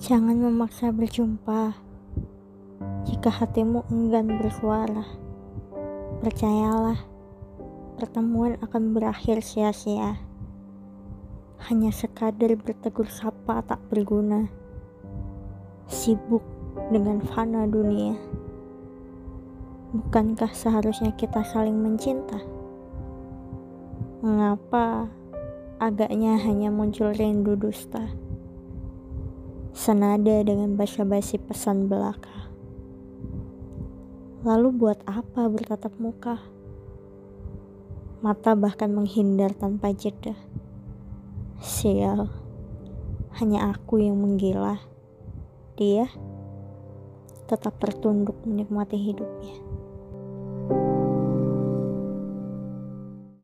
Jangan memaksa berjumpa jika hatimu enggan bersuara. Percayalah, pertemuan akan berakhir sia-sia. Hanya sekadar bertegur sapa tak berguna. Sibuk dengan fana dunia. Bukankah seharusnya kita saling mencinta? Mengapa agaknya hanya muncul rindu dusta? Senada dengan basa-basi pesan belaka. Lalu buat apa bertatap muka? Mata bahkan menghindar tanpa jeda. Sial, hanya aku yang menggila. Dia tetap tertunduk menikmati hidupnya.